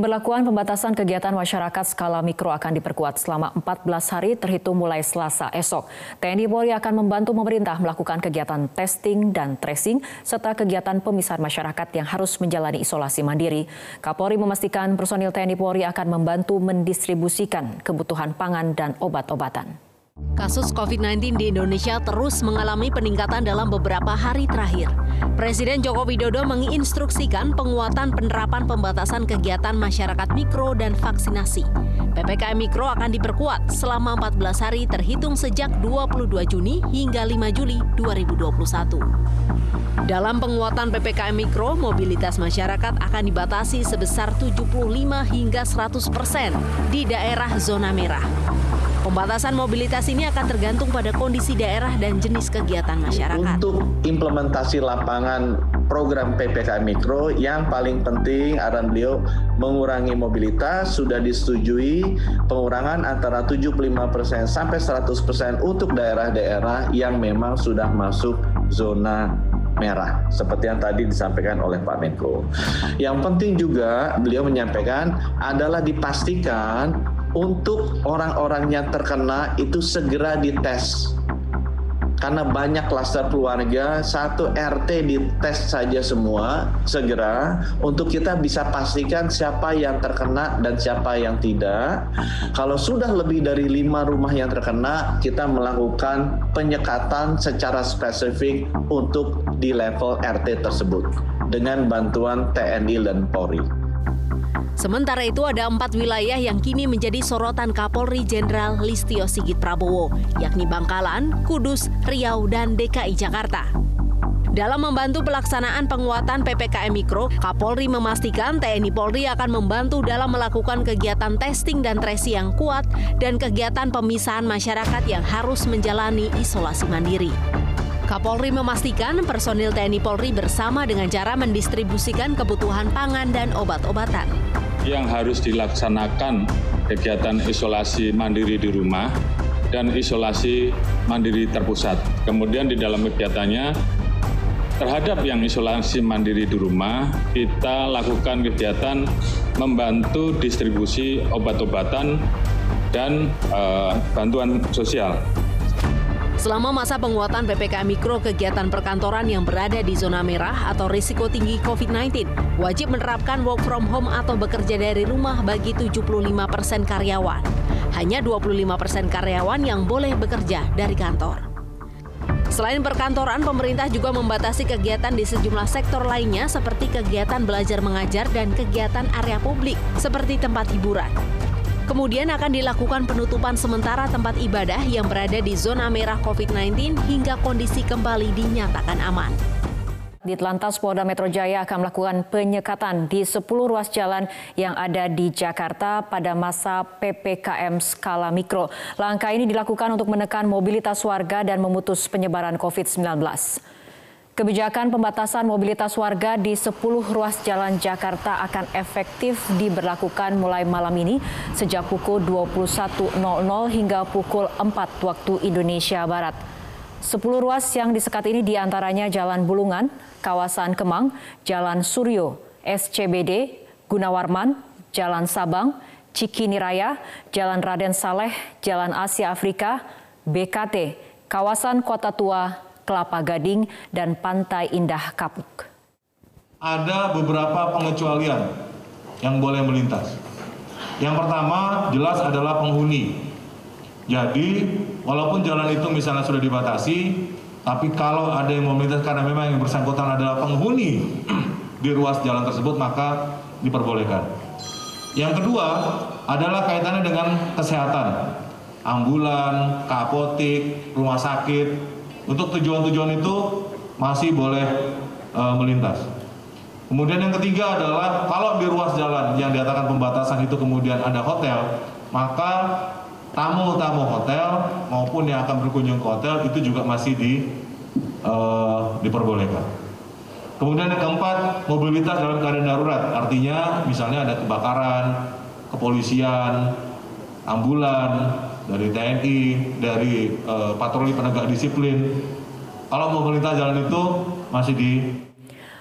Pemberlakuan pembatasan kegiatan masyarakat skala mikro akan diperkuat selama 14 hari terhitung mulai Selasa esok. TNI Polri akan membantu pemerintah melakukan kegiatan testing dan tracing serta kegiatan pemisahan masyarakat yang harus menjalani isolasi mandiri. Kapolri memastikan personil TNI Polri akan membantu mendistribusikan kebutuhan pangan dan obat-obatan. Kasus COVID-19 di Indonesia terus mengalami peningkatan dalam beberapa hari terakhir. Presiden Joko Widodo menginstruksikan penguatan penerapan pembatasan kegiatan masyarakat mikro dan vaksinasi. PPKM Mikro akan diperkuat selama 14 hari terhitung sejak 22 Juni hingga 5 Juli 2021. Dalam penguatan PPKM Mikro, mobilitas masyarakat akan dibatasi sebesar 75 hingga 100 persen di daerah zona merah. Pembatasan mobilitas ini akan tergantung pada kondisi daerah dan jenis kegiatan masyarakat. Untuk implementasi lapangan program PPKM Mikro yang paling penting arahan beliau mengurangi mobilitas sudah disetujui pengurangan antara 75% sampai 100% untuk daerah-daerah yang memang sudah masuk zona merah seperti yang tadi disampaikan oleh Pak Menko. Yang penting juga beliau menyampaikan adalah dipastikan untuk orang-orang yang terkena itu segera dites. Karena banyak klaster keluarga, satu RT dites saja semua segera untuk kita bisa pastikan siapa yang terkena dan siapa yang tidak. Kalau sudah lebih dari lima rumah yang terkena, kita melakukan penyekatan secara spesifik untuk di level RT tersebut dengan bantuan TNI dan Polri. Sementara itu ada empat wilayah yang kini menjadi sorotan Kapolri Jenderal Listio Sigit Prabowo, yakni Bangkalan, Kudus, Riau, dan DKI Jakarta. Dalam membantu pelaksanaan penguatan PPKM Mikro, Kapolri memastikan TNI Polri akan membantu dalam melakukan kegiatan testing dan tracing yang kuat dan kegiatan pemisahan masyarakat yang harus menjalani isolasi mandiri. Kapolri memastikan personil TNI Polri bersama dengan cara mendistribusikan kebutuhan pangan dan obat-obatan. Yang harus dilaksanakan kegiatan isolasi mandiri di rumah dan isolasi mandiri terpusat. Kemudian di dalam kegiatannya terhadap yang isolasi mandiri di rumah, kita lakukan kegiatan membantu distribusi obat-obatan dan uh, bantuan sosial. Selama masa penguatan PPKM Mikro, kegiatan perkantoran yang berada di zona merah atau risiko tinggi COVID-19 wajib menerapkan work from home atau bekerja dari rumah bagi 75 persen karyawan. Hanya 25 persen karyawan yang boleh bekerja dari kantor. Selain perkantoran, pemerintah juga membatasi kegiatan di sejumlah sektor lainnya seperti kegiatan belajar mengajar dan kegiatan area publik seperti tempat hiburan. Kemudian akan dilakukan penutupan sementara tempat ibadah yang berada di zona merah COVID-19 hingga kondisi kembali dinyatakan aman. Di Telantas Polda Metro Jaya akan melakukan penyekatan di 10 ruas jalan yang ada di Jakarta pada masa PPKM skala mikro. Langkah ini dilakukan untuk menekan mobilitas warga dan memutus penyebaran COVID-19. Kebijakan pembatasan mobilitas warga di 10 ruas jalan Jakarta akan efektif diberlakukan mulai malam ini sejak pukul 21.00 hingga pukul 4 waktu Indonesia Barat. 10 ruas yang disekat ini di antaranya Jalan Bulungan, Kawasan Kemang, Jalan Suryo, SCBD, Gunawarman, Jalan Sabang, Cikini Raya, Jalan Raden Saleh, Jalan Asia Afrika, BKT, Kawasan Kota Tua, Kelapa Gading, dan Pantai Indah Kapuk. Ada beberapa pengecualian yang boleh melintas. Yang pertama jelas adalah penghuni. Jadi walaupun jalan itu misalnya sudah dibatasi, tapi kalau ada yang mau melintas karena memang yang bersangkutan adalah penghuni di ruas jalan tersebut maka diperbolehkan. Yang kedua adalah kaitannya dengan kesehatan. Ambulan, kapotik, rumah sakit, untuk tujuan-tujuan itu masih boleh e, melintas. Kemudian yang ketiga adalah kalau di ruas jalan yang diatakan pembatasan itu kemudian ada hotel, maka tamu-tamu hotel maupun yang akan berkunjung ke hotel itu juga masih di e, diperbolehkan. Kemudian yang keempat, mobilitas dalam keadaan darurat, artinya misalnya ada kebakaran, kepolisian, ambulan, dari TNI, dari uh, patroli penegak disiplin. Kalau mau melintas jalan itu masih di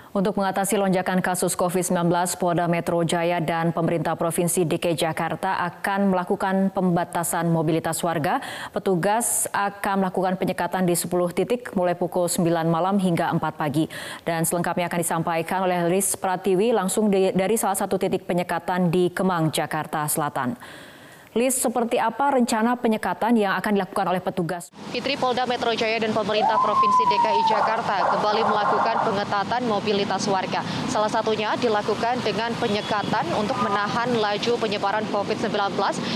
Untuk mengatasi lonjakan kasus COVID-19, Polda Metro Jaya dan pemerintah Provinsi DKI Jakarta akan melakukan pembatasan mobilitas warga. Petugas akan melakukan penyekatan di 10 titik mulai pukul 9 malam hingga 4 pagi. Dan selengkapnya akan disampaikan oleh Riz Pratiwi langsung dari salah satu titik penyekatan di Kemang, Jakarta Selatan. List seperti apa rencana penyekatan yang akan dilakukan oleh petugas? Fitri Polda Metro Jaya dan pemerintah Provinsi DKI Jakarta kembali melakukan pengetatan mobilitas warga. Salah satunya dilakukan dengan penyekatan untuk menahan laju penyebaran COVID-19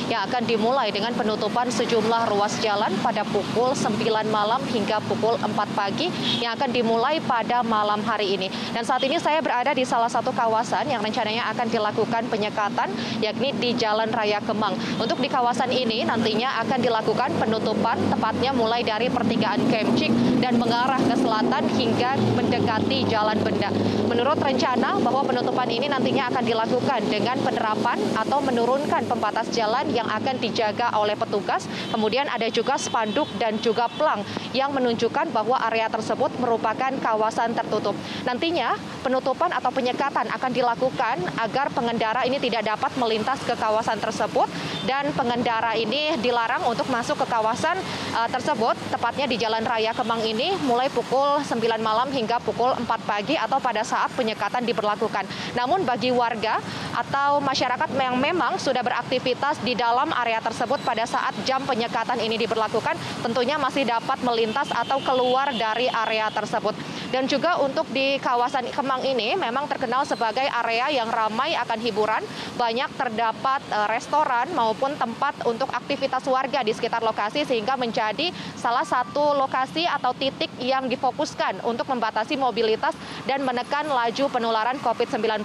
yang akan dimulai dengan penutupan sejumlah ruas jalan pada pukul 9 malam hingga pukul 4 pagi yang akan dimulai pada malam hari ini. Dan saat ini saya berada di salah satu kawasan yang rencananya akan dilakukan penyekatan yakni di Jalan Raya Kemang. Untuk di kawasan ini nantinya akan dilakukan penutupan tepatnya mulai dari pertigaan Kemcik dan mengarah ke selatan hingga mendekati Jalan Benda. Menurut rencana bahwa penutupan ini nantinya akan dilakukan dengan penerapan atau menurunkan pembatas jalan yang akan dijaga oleh petugas. Kemudian ada juga spanduk dan juga plang yang menunjukkan bahwa area tersebut merupakan kawasan tertutup. Nantinya penutupan atau penyekatan akan dilakukan agar pengendara ini tidak dapat melintas ke kawasan tersebut dan pengendara ini dilarang untuk masuk ke kawasan uh, tersebut, tepatnya di Jalan Raya Kemang ini mulai pukul 9 malam hingga pukul 4 pagi atau pada saat penyekatan diberlakukan. Namun bagi warga atau masyarakat yang memang sudah beraktivitas di dalam area tersebut pada saat jam penyekatan ini diberlakukan, tentunya masih dapat melintas atau keluar dari area tersebut. Dan juga untuk di kawasan Kemang ini memang terkenal sebagai area yang ramai akan hiburan, banyak terdapat uh, restoran maupun maupun tempat untuk aktivitas warga di sekitar lokasi sehingga menjadi salah satu lokasi atau titik yang difokuskan untuk membatasi mobilitas dan menekan laju penularan COVID-19.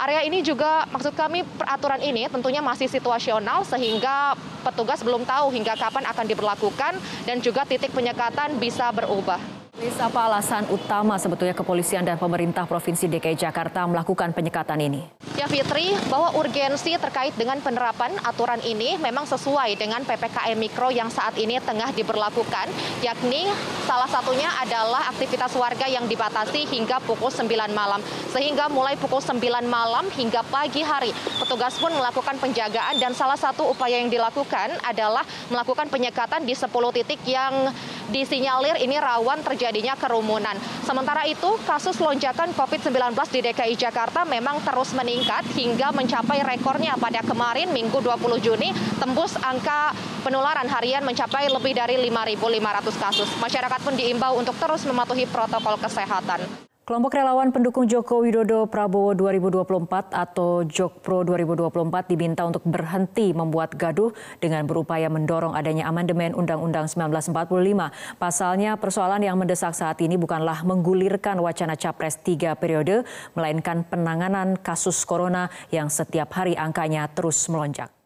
Area ini juga maksud kami peraturan ini tentunya masih situasional sehingga petugas belum tahu hingga kapan akan diberlakukan dan juga titik penyekatan bisa berubah. Lis, apa alasan utama sebetulnya kepolisian dan pemerintah Provinsi DKI Jakarta melakukan penyekatan ini? Ya Fitri, bahwa urgensi terkait dengan penerapan aturan ini memang sesuai dengan PPKM Mikro yang saat ini tengah diberlakukan, yakni salah satunya adalah aktivitas warga yang dibatasi hingga pukul 9 malam. Sehingga mulai pukul 9 malam hingga pagi hari, petugas pun melakukan penjagaan dan salah satu upaya yang dilakukan adalah melakukan penyekatan di 10 titik yang disinyalir ini rawan terjadinya kerumunan. Sementara itu, kasus lonjakan COVID-19 di DKI Jakarta memang terus meningkat hingga mencapai rekornya pada kemarin Minggu 20 Juni tembus angka penularan harian mencapai lebih dari 5.500 kasus. Masyarakat pun diimbau untuk terus mematuhi protokol kesehatan. Kelompok relawan pendukung Joko Widodo Prabowo 2024 atau Jokpro 2024 diminta untuk berhenti membuat gaduh dengan berupaya mendorong adanya amandemen Undang-Undang 1945. Pasalnya persoalan yang mendesak saat ini bukanlah menggulirkan wacana capres tiga periode, melainkan penanganan kasus corona yang setiap hari angkanya terus melonjak.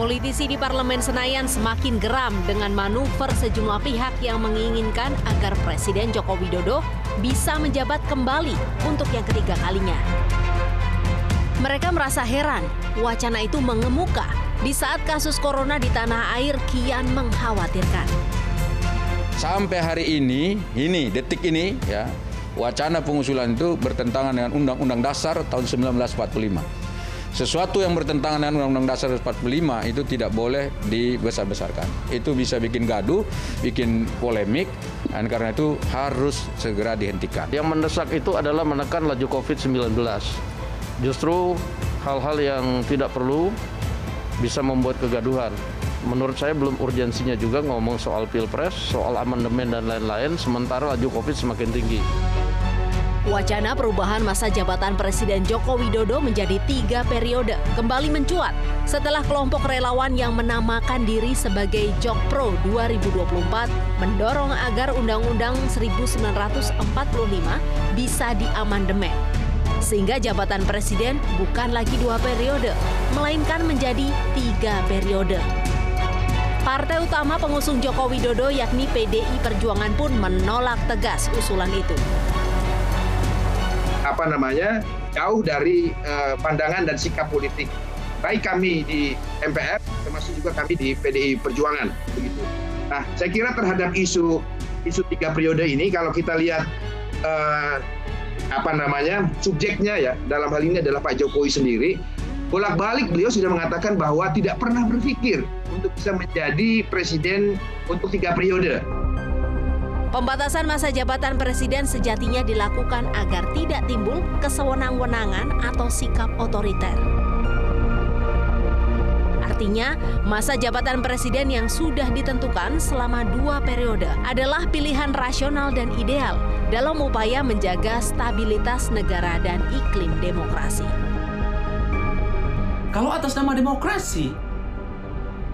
Politisi di Parlemen Senayan semakin geram dengan manuver sejumlah pihak yang menginginkan agar Presiden Joko Widodo bisa menjabat kembali untuk yang ketiga kalinya. Mereka merasa heran, wacana itu mengemuka di saat kasus corona di tanah air kian mengkhawatirkan. Sampai hari ini, ini detik ini ya, wacana pengusulan itu bertentangan dengan Undang-Undang Dasar tahun 1945 sesuatu yang bertentangan dengan Undang-Undang Dasar 45 itu tidak boleh dibesar-besarkan. Itu bisa bikin gaduh, bikin polemik, dan karena itu harus segera dihentikan. Yang mendesak itu adalah menekan laju COVID-19. Justru hal-hal yang tidak perlu bisa membuat kegaduhan. Menurut saya belum urgensinya juga ngomong soal pilpres, soal amandemen dan lain-lain, sementara laju COVID semakin tinggi. Wacana perubahan masa jabatan Presiden Joko Widodo menjadi tiga periode kembali mencuat setelah kelompok relawan yang menamakan diri sebagai Jokpro 2024 mendorong agar Undang-Undang 1945 bisa diamandemen. Sehingga jabatan Presiden bukan lagi dua periode, melainkan menjadi tiga periode. Partai utama pengusung Joko Widodo yakni PDI Perjuangan pun menolak tegas usulan itu apa namanya jauh dari uh, pandangan dan sikap politik baik kami di MPR termasuk juga kami di PDI Perjuangan begitu. Nah, saya kira terhadap isu isu tiga periode ini kalau kita lihat uh, apa namanya subjeknya ya dalam hal ini adalah Pak Jokowi sendiri bolak-balik beliau sudah mengatakan bahwa tidak pernah berpikir untuk bisa menjadi presiden untuk tiga periode. Pembatasan masa jabatan presiden sejatinya dilakukan agar tidak timbul kesewenang-wenangan atau sikap otoriter. Artinya, masa jabatan presiden yang sudah ditentukan selama dua periode adalah pilihan rasional dan ideal dalam upaya menjaga stabilitas negara dan iklim demokrasi. Kalau atas nama demokrasi,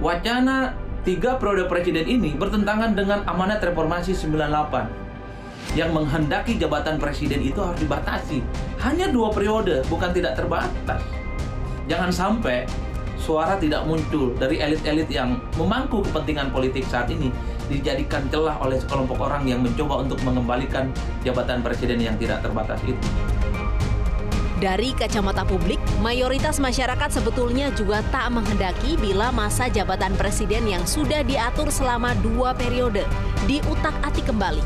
wacana tiga periode presiden ini bertentangan dengan amanat reformasi 98 yang menghendaki jabatan presiden itu harus dibatasi. Hanya dua periode, bukan tidak terbatas. Jangan sampai suara tidak muncul dari elit-elit yang memangku kepentingan politik saat ini dijadikan celah oleh sekelompok orang yang mencoba untuk mengembalikan jabatan presiden yang tidak terbatas itu. Dari kacamata publik, mayoritas masyarakat sebetulnya juga tak menghendaki bila masa jabatan presiden yang sudah diatur selama dua periode diutak-atik kembali.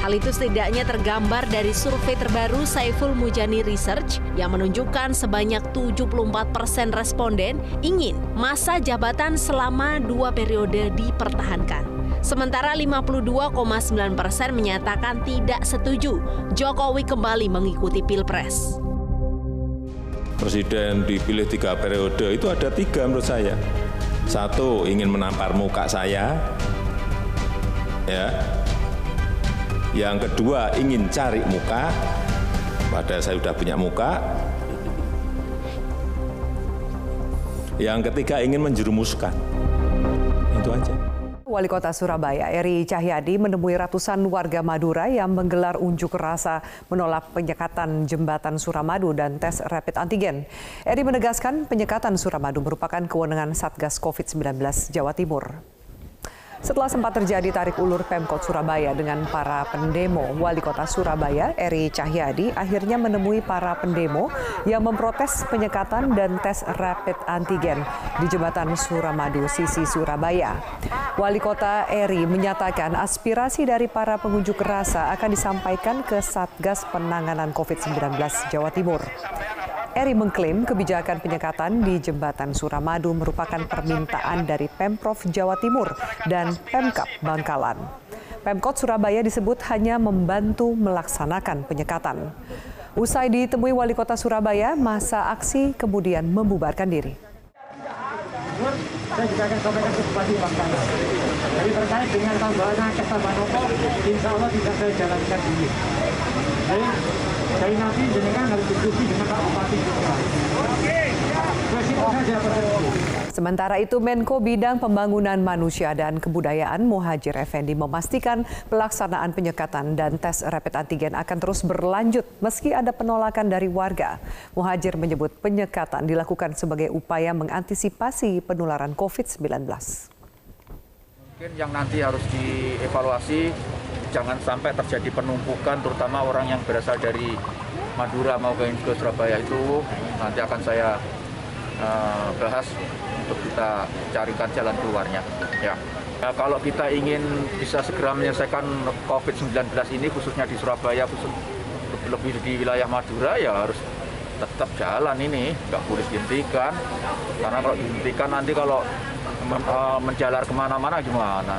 Hal itu setidaknya tergambar dari survei terbaru Saiful Mujani Research yang menunjukkan sebanyak 74 persen responden ingin masa jabatan selama dua periode dipertahankan. Sementara 52,9 persen menyatakan tidak setuju Jokowi kembali mengikuti Pilpres. Presiden dipilih tiga periode itu ada tiga menurut saya. Satu ingin menampar muka saya, ya. Yang kedua ingin cari muka, pada saya sudah punya muka. Yang ketiga ingin menjerumuskan. Itu aja. Wali Kota Surabaya, Eri Cahyadi menemui ratusan warga Madura yang menggelar unjuk rasa menolak penyekatan jembatan Suramadu dan tes rapid antigen. Eri menegaskan penyekatan Suramadu merupakan kewenangan Satgas COVID-19 Jawa Timur. Setelah sempat terjadi tarik ulur Pemkot Surabaya dengan para pendemo, Wali Kota Surabaya, Eri Cahyadi, akhirnya menemui para pendemo yang memprotes penyekatan dan tes rapid antigen di jembatan Suramadu, sisi Surabaya. Wali Kota Eri menyatakan aspirasi dari para pengunjuk rasa akan disampaikan ke Satgas Penanganan COVID-19 Jawa Timur. Eri mengklaim kebijakan penyekatan di jembatan Suramadu merupakan permintaan dari Pemprov Jawa Timur dan Pemkap Bangkalan. Pemkot Surabaya disebut hanya membantu melaksanakan penyekatan. Usai ditemui Wali Kota Surabaya, masa aksi kemudian membubarkan diri. Saya juga akan sampaikan ke Bupati Bangkalan. Jadi terkait dengan tambahan Manopo, insya Allah bisa saya jalankan. Jadi dari nanti jenengan harus diskusi dengan Pak Bupati juga. Sementara itu Menko Bidang Pembangunan Manusia dan Kebudayaan Muhajir Effendi memastikan pelaksanaan penyekatan dan tes rapid antigen akan terus berlanjut meski ada penolakan dari warga. Muhajir menyebut penyekatan dilakukan sebagai upaya mengantisipasi penularan COVID-19. Mungkin yang nanti harus dievaluasi jangan sampai terjadi penumpukan terutama orang yang berasal dari Madura maupun ke Surabaya itu nanti akan saya uh, bahas untuk kita carikan jalan keluarnya. Ya. Nah, kalau kita ingin bisa segera menyelesaikan COVID-19 ini khususnya di Surabaya, khusus lebih di wilayah Madura ya harus tetap jalan ini, nggak boleh dihentikan. Karena kalau dihentikan nanti kalau menjalar ke mana-mana gimana?